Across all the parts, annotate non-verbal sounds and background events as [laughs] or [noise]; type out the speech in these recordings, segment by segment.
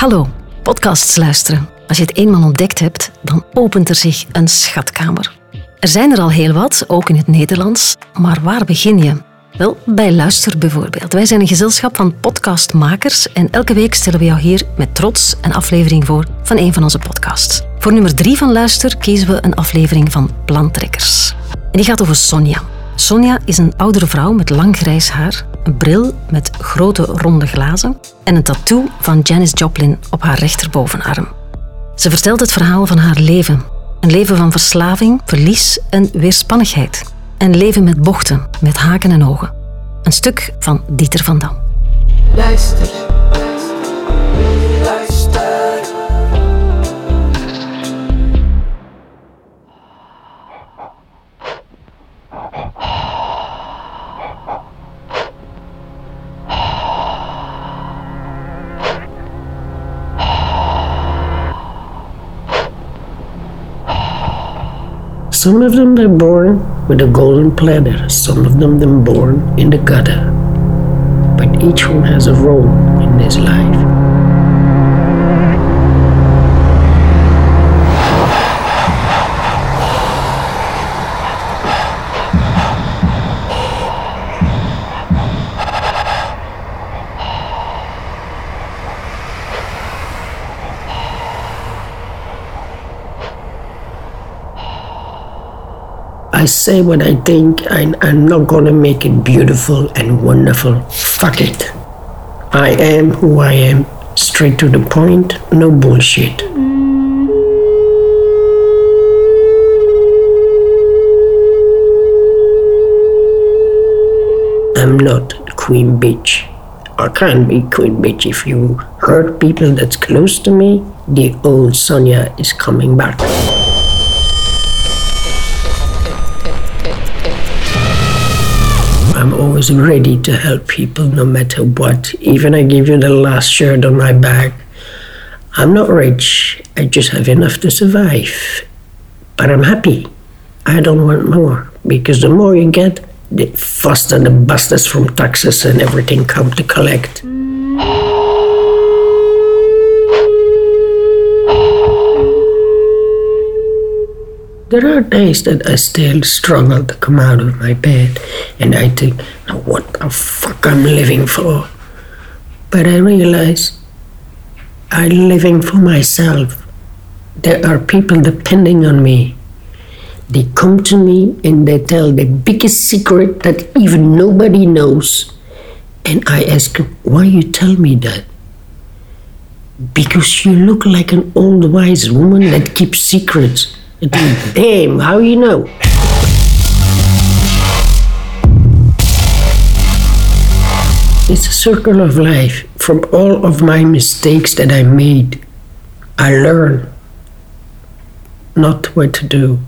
Hallo, podcasts luisteren. Als je het eenmaal ontdekt hebt, dan opent er zich een schatkamer. Er zijn er al heel wat, ook in het Nederlands. Maar waar begin je? Wel, bij Luister bijvoorbeeld. Wij zijn een gezelschap van podcastmakers en elke week stellen we jou hier met trots een aflevering voor van een van onze podcasts. Voor nummer drie van Luister kiezen we een aflevering van Plantrekkers. En die gaat over Sonja. Sonja is een oudere vrouw met lang grijs haar, een bril met grote ronde glazen en een tattoo van Janis Joplin op haar rechterbovenarm. Ze vertelt het verhaal van haar leven. Een leven van verslaving, verlies en weerspannigheid. Een leven met bochten, met haken en ogen. Een stuk van Dieter van Dam. Luister. Some of them they're born with a golden platter, some of them they're born in the gutter. But each one has a role in this life. I say what I think, and I'm not gonna make it beautiful and wonderful. Fuck it. I am who I am, straight to the point, no bullshit. I'm not Queen Bitch. I can't be Queen Bitch if you hurt people that's close to me. The old Sonia is coming back. I'm ready to help people no matter what. Even I give you the last shirt on my back. I'm not rich. I just have enough to survive. But I'm happy. I don't want more. Because the more you get, the faster the bastards from taxes and everything come to collect. There are days that I still struggle to come out of my bed and I think, what the fuck I'm living for? But I realize I'm living for myself. There are people depending on me. They come to me and they tell the biggest secret that even nobody knows. And I ask, why you tell me that? Because you look like an old wise woman that keeps secrets. Damn, how you know? It's a circle of life. From all of my mistakes that I made, I learn not what to do.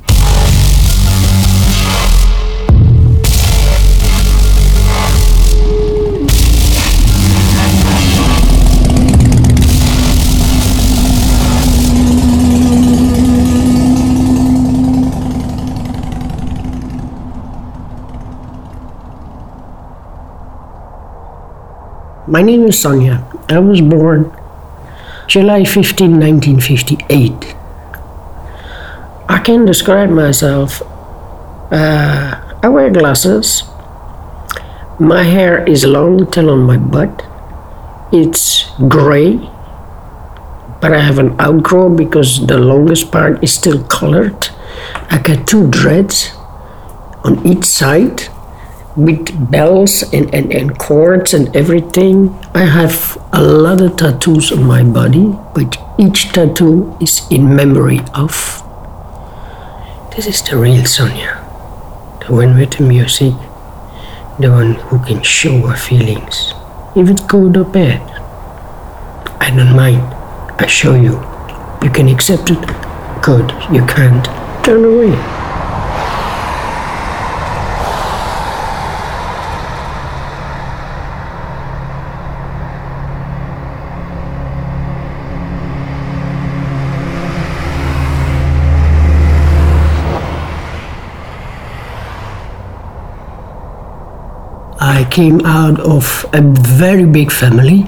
My name is Sonia. I was born July 15, 1958. I can describe myself. Uh, I wear glasses. My hair is long till on my butt. It's gray, but I have an outgrow because the longest part is still colored. I got two dreads on each side with bells and, and, and cords and everything. I have a lot of tattoos on my body, but each tattoo is in memory of. This is the real Sonia, the one with the music, the one who can show her feelings, if it's good or bad. I don't mind. I show you. You can accept it. Good. You can't. Turn away. I came out of a very big family.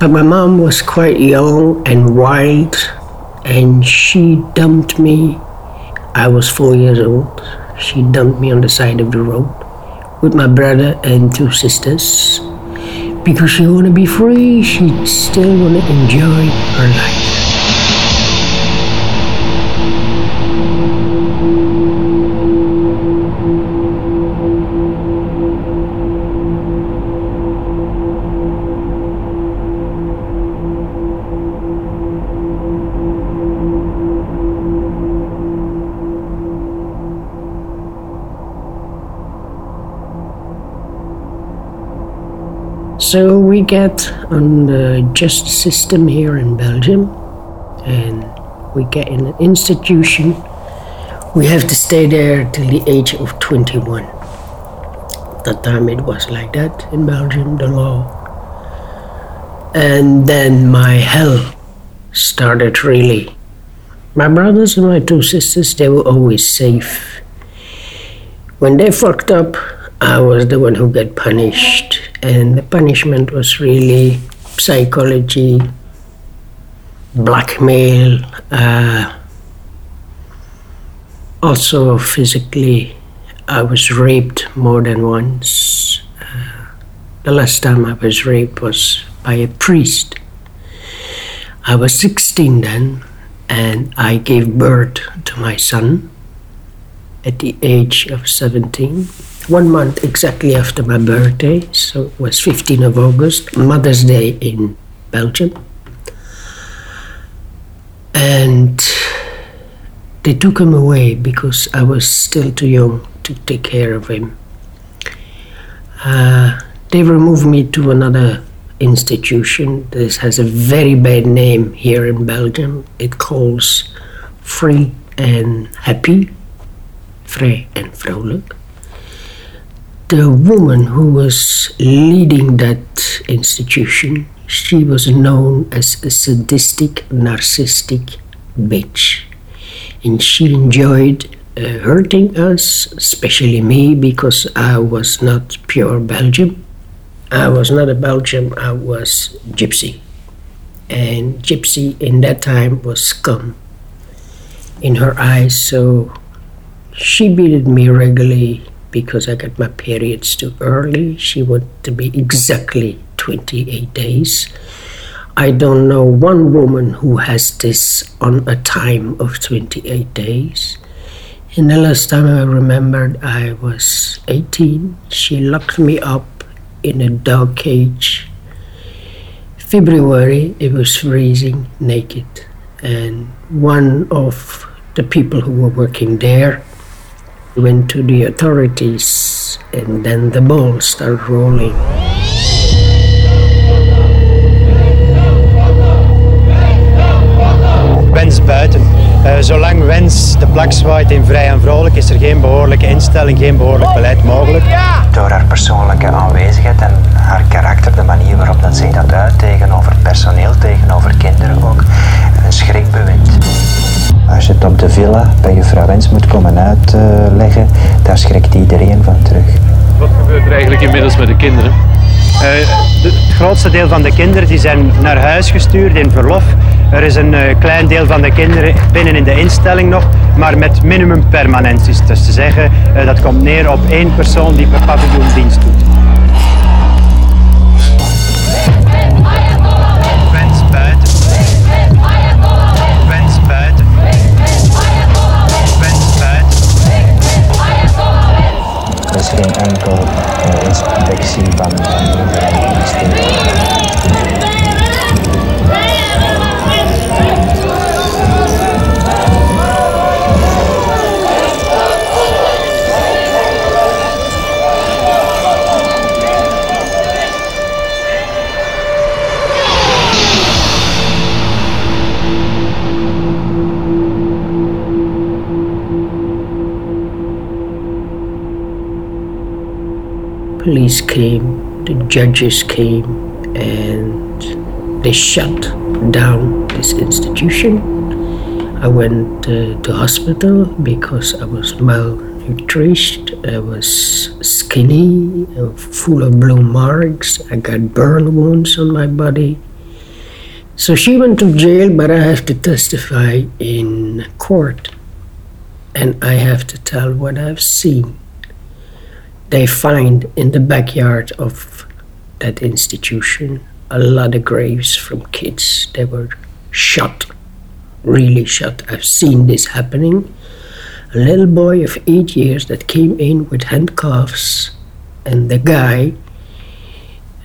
But my mom was quite young and wild, and she dumped me. I was four years old. She dumped me on the side of the road with my brother and two sisters because she wanted to be free. She still wanted to enjoy her life. We get on the justice system here in Belgium, and we get in an institution. We have to stay there till the age of 21. That time it was like that in Belgium, the law. And then my hell started really. My brothers and my two sisters, they were always safe. When they fucked up, I was the one who got punished, and the punishment was really psychology, blackmail, uh, also physically. I was raped more than once. Uh, the last time I was raped was by a priest. I was 16 then, and I gave birth to my son at the age of 17 one month exactly after my birthday, so it was 15th of August, Mother's Day in Belgium. And they took him away because I was still too young to take care of him. Uh, they removed me to another institution. This has a very bad name here in Belgium. It calls Free and Happy, Vrij en Vrolijk the woman who was leading that institution, she was known as a sadistic, narcissistic bitch. And she enjoyed uh, hurting us, especially me, because I was not pure Belgium. I was not a Belgian, I was gypsy. And gypsy in that time was scum in her eyes, so she beated me regularly because I got my periods too early. She wanted to be exactly 28 days. I don't know one woman who has this on a time of 28 days. And the last time I remembered, I was 18. She locked me up in a dog cage. February, it was freezing, naked. And one of the people who were working there went to the authorities, and then the ball started rolling. Wens buiten. Uh, zolang Wens de plak zwaait in vrij en vrolijk is er geen behoorlijke instelling, geen behoorlijk beleid mogelijk. Door haar persoonlijke aanwezigheid en haar karakter, de manier waarop dat zij dat uit tegenover personeel, tegenover kinderen ook, een het op de villa bij juffrouw Wens moet komen uitleggen, daar schrikt iedereen van terug. Wat gebeurt er eigenlijk inmiddels met de kinderen? Uh, het grootste deel van de kinderen die zijn naar huis gestuurd in verlof. Er is een uh, klein deel van de kinderen binnen in de instelling nog, maar met minimum permanenties. Dus te zeggen, uh, dat komt neer op één persoon die per paviljoen dienst doet. Police came, the judges came, and they shut down this institution. I went uh, to hospital because I was malnourished. I was skinny, full of blue marks. I got burn wounds on my body. So she went to jail, but I have to testify in court. And I have to tell what I've seen. They find in the backyard of that institution a lot of graves from kids. They were shot, really shot. I've seen this happening. A little boy of eight years that came in with handcuffs, and the guy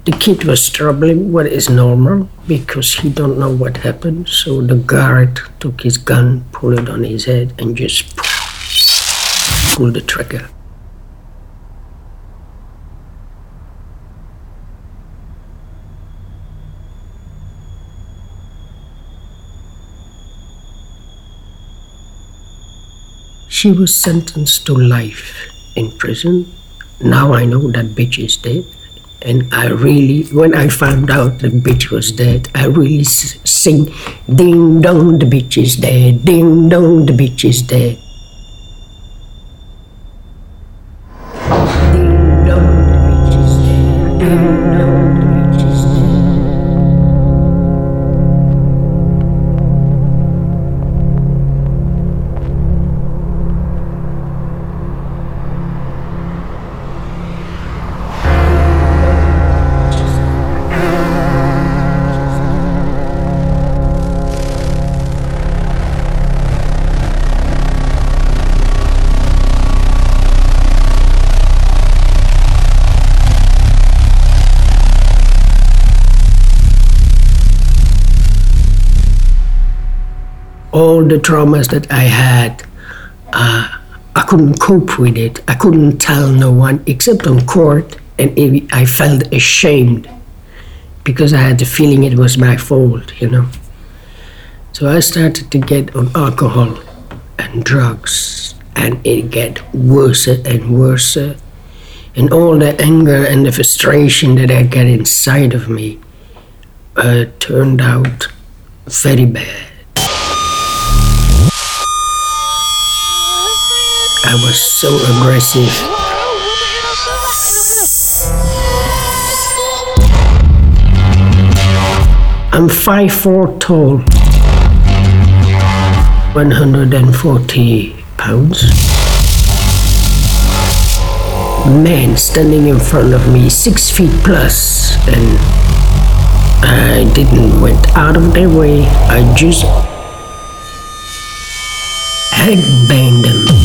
the kid was troubling what is normal because he don't know what happened. So the guard took his gun, pulled it on his head, and just pulled the trigger. She was sentenced to life in prison. Now I know that bitch is dead. And I really, when I found out the bitch was dead, I really sing, ding dong, the bitch is dead, ding dong, the bitch is dead. All the traumas that I had, uh, I couldn't cope with it. I couldn't tell no one except on court, and it, I felt ashamed because I had the feeling it was my fault, you know. So I started to get on alcohol and drugs, and it get worse and worse. And all the anger and the frustration that I get inside of me uh, turned out very bad. I was so aggressive. I'm five four tall, 140 pounds. Man standing in front of me, six feet plus, and I didn't went out of their way. I just headbanged them.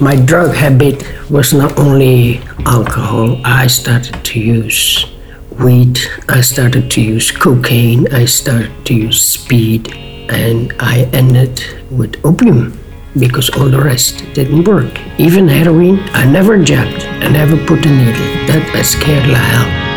my drug habit was not only alcohol, I started to use weed, I started to use cocaine, I started to use speed, and I ended with opium because all the rest didn't work. Even heroin, I never jabbed, I never put a needle. That scared like hell.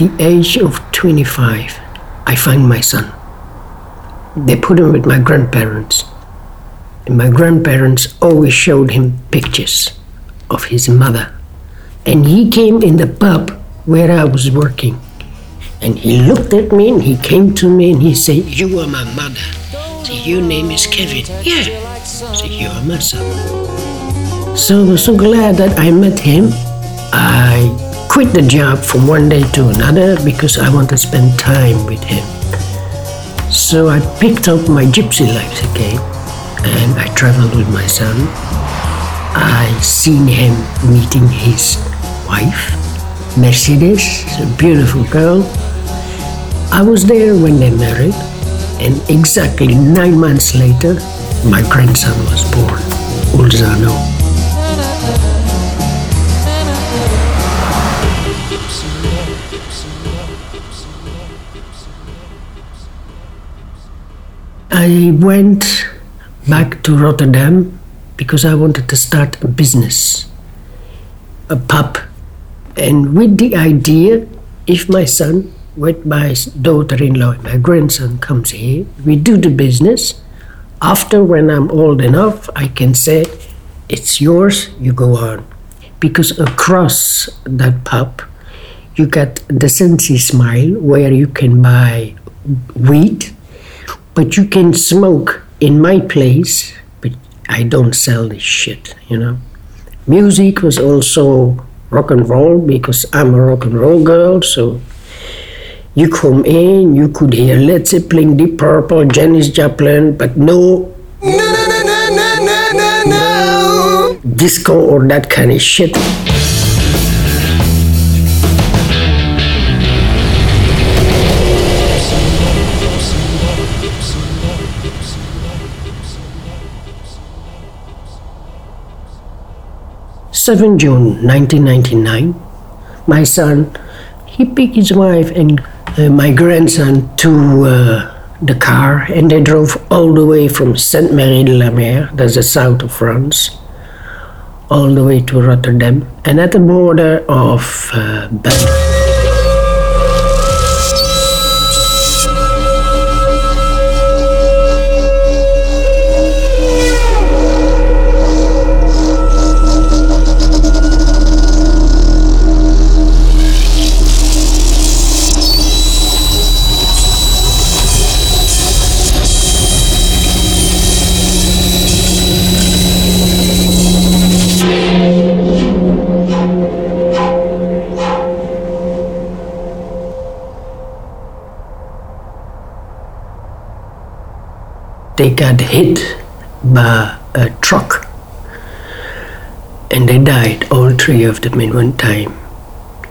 The age of 25, I find my son. They put him with my grandparents. And my grandparents always showed him pictures of his mother. And he came in the pub where I was working. And he looked at me and he came to me and he said, You are my mother. So your name is Kevin. Yeah. So you are my son. So I was so glad that I met him. I quit the job from one day to another because I want to spend time with him. So I picked up my gypsy life again and I traveled with my son. I seen him meeting his wife Mercedes, a beautiful girl. I was there when they married, and exactly nine months later, my grandson was born, Ulzano. I went back to Rotterdam because I wanted to start a business, a pub. And with the idea, if my son, with my daughter in law, my grandson comes here, we do the business. After, when I'm old enough, I can say, it's yours, you go on. Because across that pub, you got the Sensi Smile, where you can buy weed but you can smoke in my place, but I don't sell this shit, you know. Music was also rock and roll because I'm a rock and roll girl, so you come in, you could hear Led Zeppelin, Deep Purple, Janis Joplin, but no. No, no, no, no, no, no, no. Disco or that kind of shit. 7 June 1999, my son, he picked his wife and uh, my grandson to uh, the car and they drove all the way from Saintes-Maries-de-la-Mer, that's the south of France, all the way to Rotterdam and at the border of uh, Belgium. Got hit by a truck and they died, all three of them in one time.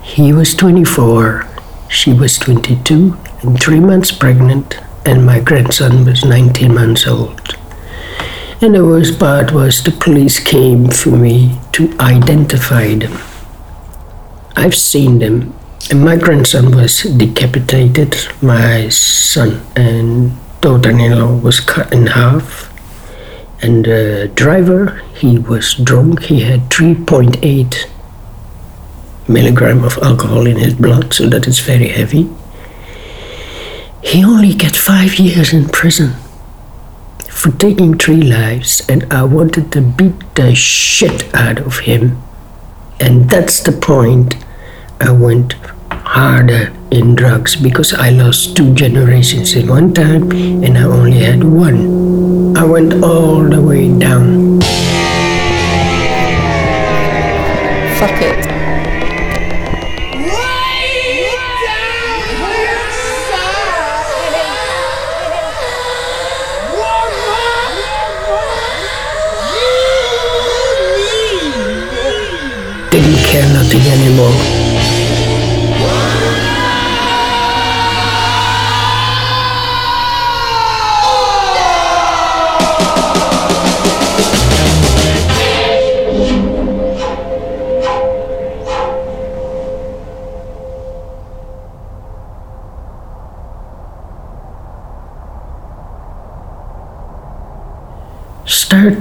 He was 24, she was 22, and three months pregnant, and my grandson was 19 months old. And the worst part was the police came for me to identify them. I've seen them, and my grandson was decapitated, my son and daughter-in-law was cut in half and the driver he was drunk. He had 3.8 milligram of alcohol in his blood so that is very heavy. He only got five years in prison for taking three lives and i wanted to beat the shit out of him. And that's the point i went harder in drugs because I lost two generations in one time and I only had one. I went all the way down. Fuck it. Didn't care nothing anymore.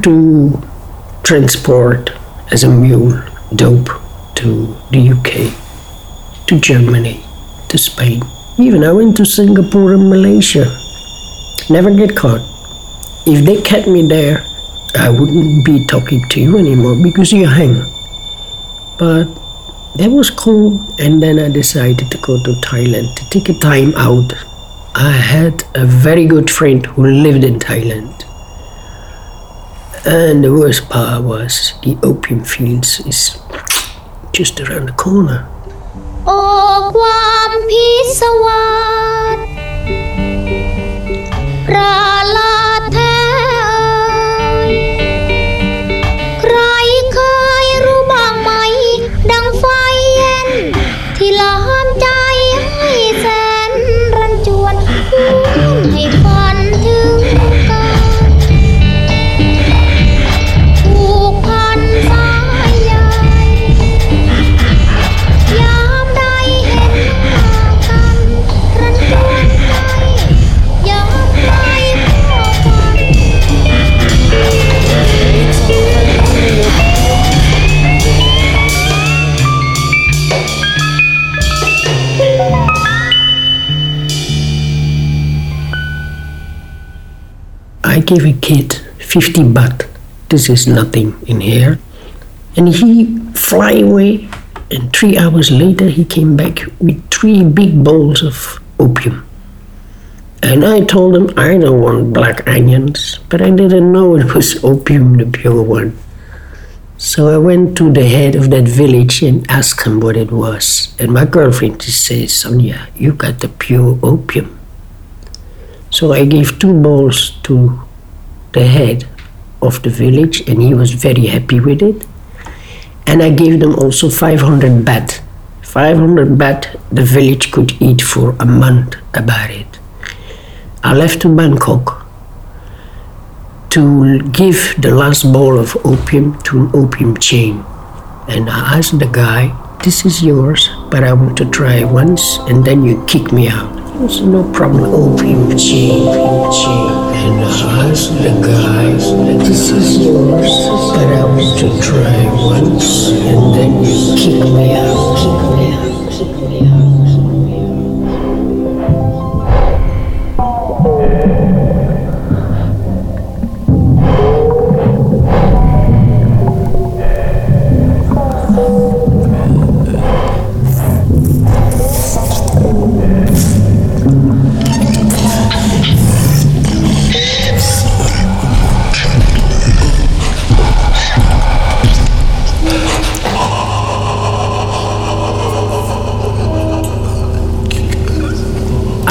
To transport as a mule dope to the UK, to Germany, to Spain. Even I went to Singapore and Malaysia. Never get caught. If they catch me there, I wouldn't be talking to you anymore because you hang. But that was cool, and then I decided to go to Thailand to take a time out. I had a very good friend who lived in Thailand and the worst part was the opium fields is just around the corner. โอ้ความพิศวาสประหลา give a kid 50 baht. This is nothing in here. And he fly away, and three hours later he came back with three big bowls of opium. And I told him I don't want black onions, but I didn't know it was [laughs] opium, the pure one. So I went to the head of that village and asked him what it was. And my girlfriend just says, Sonia, you got the pure opium. So I gave two bowls to the head of the village, and he was very happy with it. And I gave them also 500 baht. 500 baht the village could eat for a month about it. I left to Bangkok to give the last bowl of opium to an opium chain. And I asked the guy, This is yours, but I want to try once, and then you kick me out. He said, No problem, opium chain. And I asked the guys. This is yours, but I want to try once, and then you kick me out, kick me out, kick me out.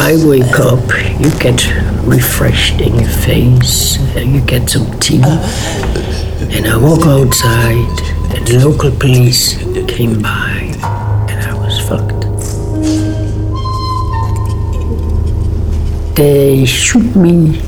I wake up, you get refreshed in your face, you get some tea, and I walk outside, and the local police came by, and I was fucked. They shoot me,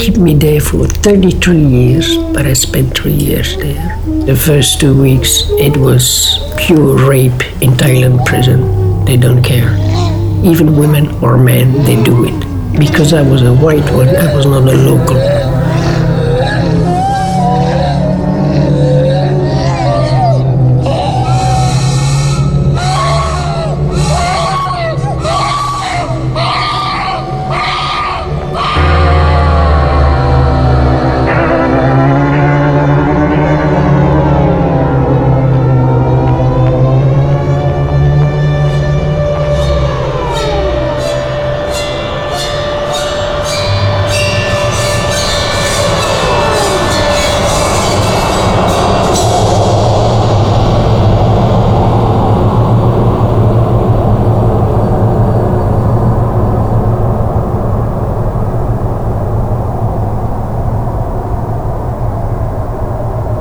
keep me there for 33 years, but I spent three years there. The first two weeks, it was pure rape in Thailand prison. They don't care even women or men, they do it. Because I was a white one, I was not a local.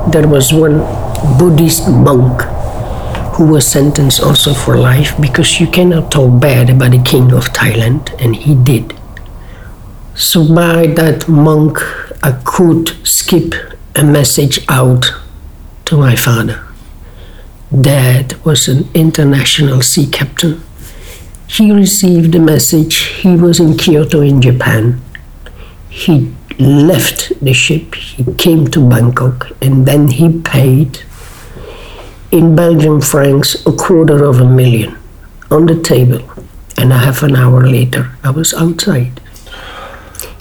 There was one Buddhist monk who was sentenced also for life because you cannot talk bad about the king of Thailand, and he did. So by that monk, I could skip a message out to my father. Dad was an international sea captain. He received the message. He was in Kyoto in Japan. He left the ship, he came to Bangkok, and then he paid in Belgian francs a quarter of a million on the table. And a half an hour later, I was outside.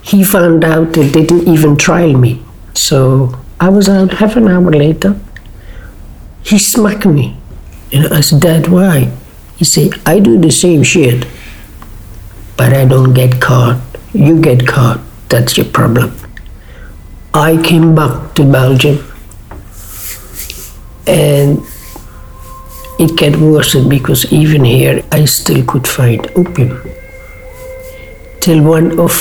He found out they didn't even trial me. So I was out half an hour later. He smacked me. And I said, Dad, why? He said, I do the same shit, but I don't get caught. You get caught. That's your problem. I came back to Belgium and it got worse because even here I still could find opium. Till one of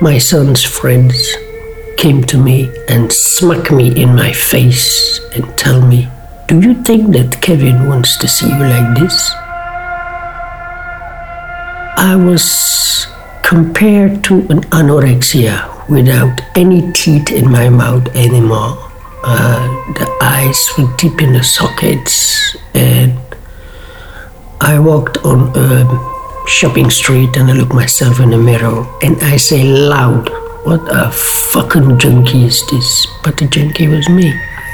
my son's friends came to me and smacked me in my face and tell me, Do you think that Kevin wants to see you like this? I was compared to an anorexia without any teeth in my mouth anymore. Uh, the eyes were deep in the sockets, and I walked on a shopping street and I looked myself in the mirror and I say loud, What a fucking junkie is this? But the junkie was me.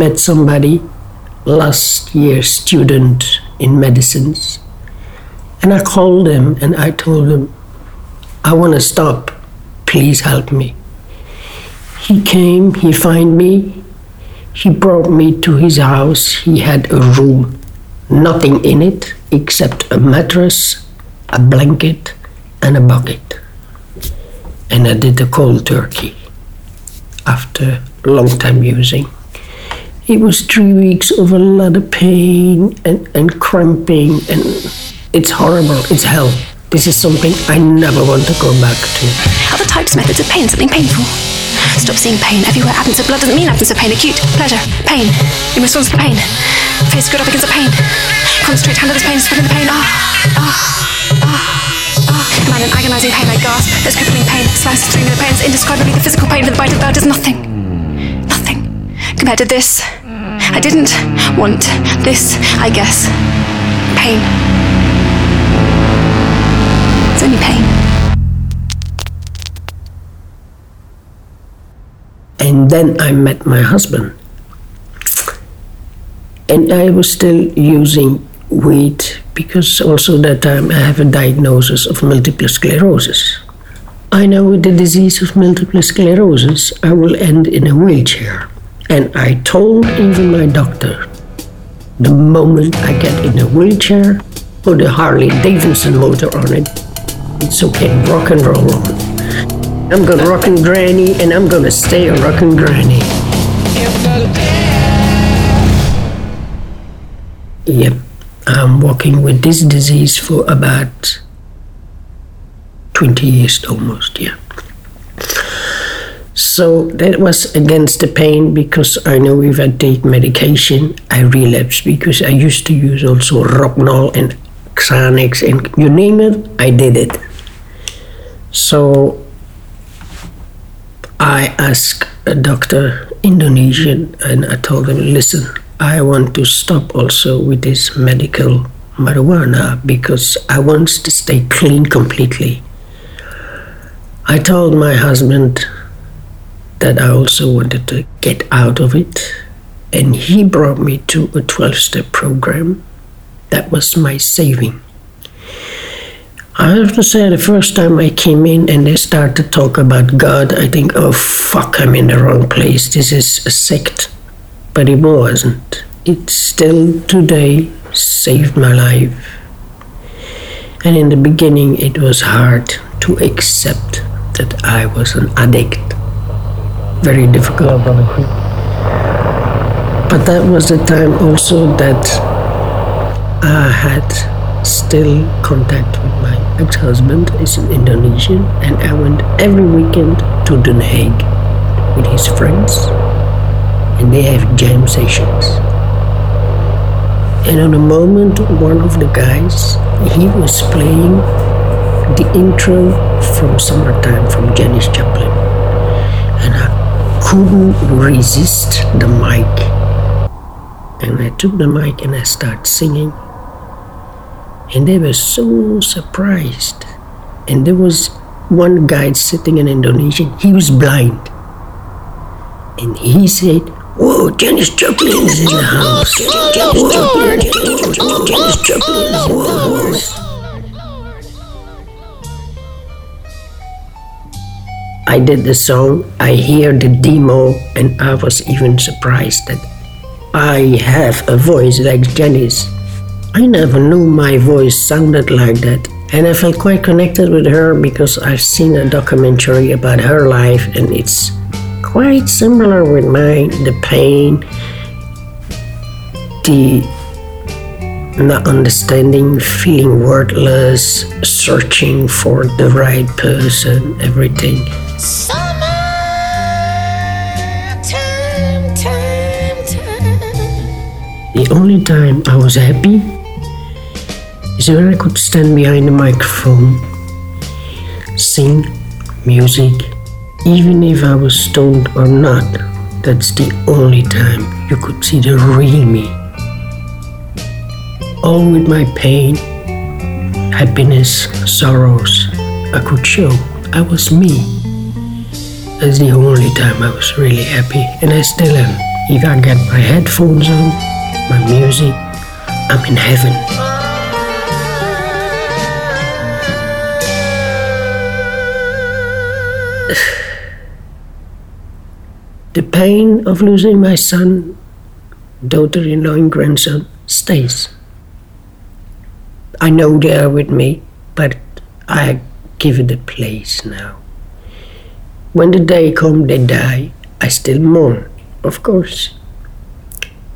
met somebody last year, student in medicines, and I called him and I told him, I want to stop. Please help me. He came, he found me, he brought me to his house. He had a room, nothing in it except a mattress, a blanket, and a bucket. And I did the cold turkey after a long time using. It was three weeks of a lot of pain and, and cramping, and it's horrible. It's hell. This is something I never want to go back to. Other types, methods of pain, something painful. Stop seeing pain everywhere. Absence of blood doesn't mean absence of pain. Acute, pleasure, pain. In response to pain. Face good up against the pain. Concentrate, handle this pain, spreading the pain. Ah, ah, ah, ah. Man in agonizing pain, I gasp. There's crippling pain. Slices through the pain is indescribably the physical pain for the bite of the bird is. Nothing. Compared to this. I didn't want this, I guess. Pain. It's only pain. And then I met my husband. And I was still using weed because also that time I have a diagnosis of multiple sclerosis. I know with the disease of multiple sclerosis, I will end in a wheelchair. And I told even my doctor, the moment I get in a wheelchair, put a Harley Davidson motor on it, it's okay, rock and roll on. I'm gonna rock and granny, and I'm gonna stay a rockin' granny. Yep, I'm walking with this disease for about 20 years almost, yeah. So that was against the pain because I know if I take medication, I relapse because I used to use also Rocknol and Xanax and you name it, I did it. So I asked a doctor, Indonesian, and I told him, listen, I want to stop also with this medical marijuana because I want to stay clean completely. I told my husband that I also wanted to get out of it, and he brought me to a 12 step program. That was my saving. I have to say, the first time I came in and they started to talk about God, I think, oh fuck, I'm in the wrong place. This is a sect. But it wasn't. It still today saved my life. And in the beginning, it was hard to accept that I was an addict. Very difficult. But that was the time also that I had still contact with my ex-husband is an Indonesian and I went every weekend to Den Haag with his friends and they have jam sessions. And on a moment one of the guys he was playing the intro from Summertime from Janis Joplin and I couldn't resist the mic and I took the mic and I started singing and they were so surprised. And there was one guy sitting in Indonesian, he was blind. And he said, Whoa, Janis Joplin is in the house. Janis Joplin, Janis Joplin, whoa. I did the song, I hear the demo, and I was even surprised that I have a voice like Janis's. I never knew my voice sounded like that. And I felt quite connected with her because I've seen a documentary about her life and it's quite similar with mine the pain, the not understanding, feeling worthless, searching for the right person, everything. The only time I was happy is when I could stand behind the microphone, sing music, even if I was stoned or not. That's the only time you could see the real me. All with my pain, happiness, sorrows, I could show I was me. That's the only time I was really happy, and I still am. If I get my headphones on, my music, I'm in heaven. [sighs] The pain of losing my son, daughter in law, and grandson stays. I know they are with me, but I give it a place now. When the day comes they die, I still mourn, of course.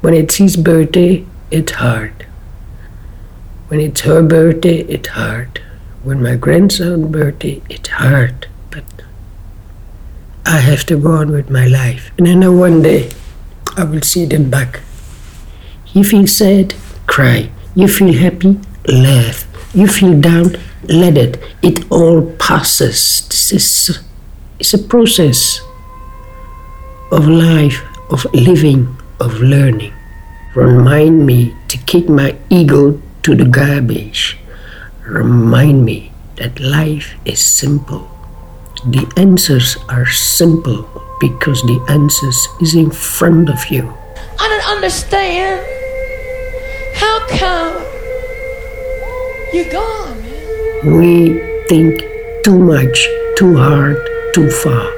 When it's his birthday, it's hard. When it's her birthday, it's hard. When my grandson's birthday, it's hard. But I have to go on with my life. And I know one day I will see them back. You feel sad? Cry. You feel happy? Laugh. You feel down? Let it. It all passes. This is it's a process of life, of living, of learning. Remind me to kick my ego to the garbage. Remind me that life is simple. The answers are simple because the answers is in front of you. I don't understand. How come you're gone. We think too much, too hard, too far.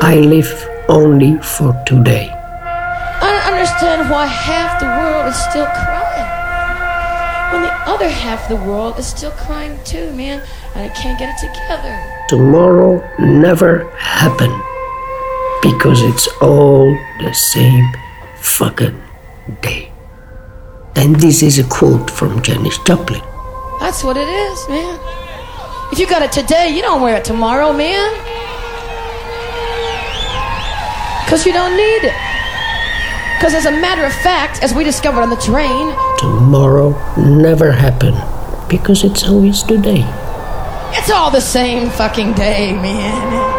I live only for today. I don't understand why half the world is still crying. When the other half of the world is still crying too, man. And I can't get it together. Tomorrow never happened because it's all the same fucking day. And this is a quote from Janis Joplin. That's what it is, man. If you got it today, you don't wear it tomorrow, man. Because you don't need it. Because as a matter of fact, as we discovered on the train, Tomorrow never happened because it's always today. it's all the same fucking day, man.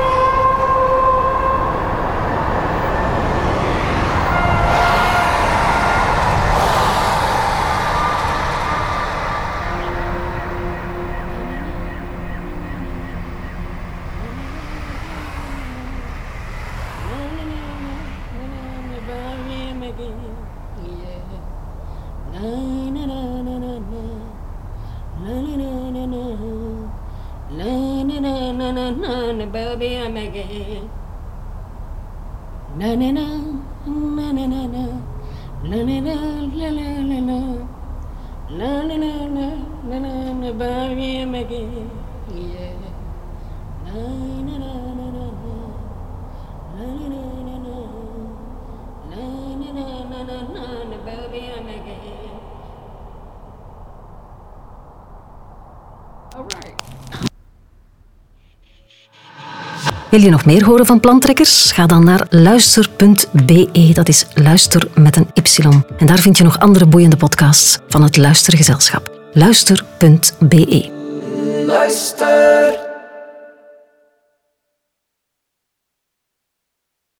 living Wil je nog meer horen van plantrekkers? Ga dan naar luister.be. Dat is luister met een Y. En daar vind je nog andere boeiende podcasts van het Luistergezelschap. Luister.be. Luister.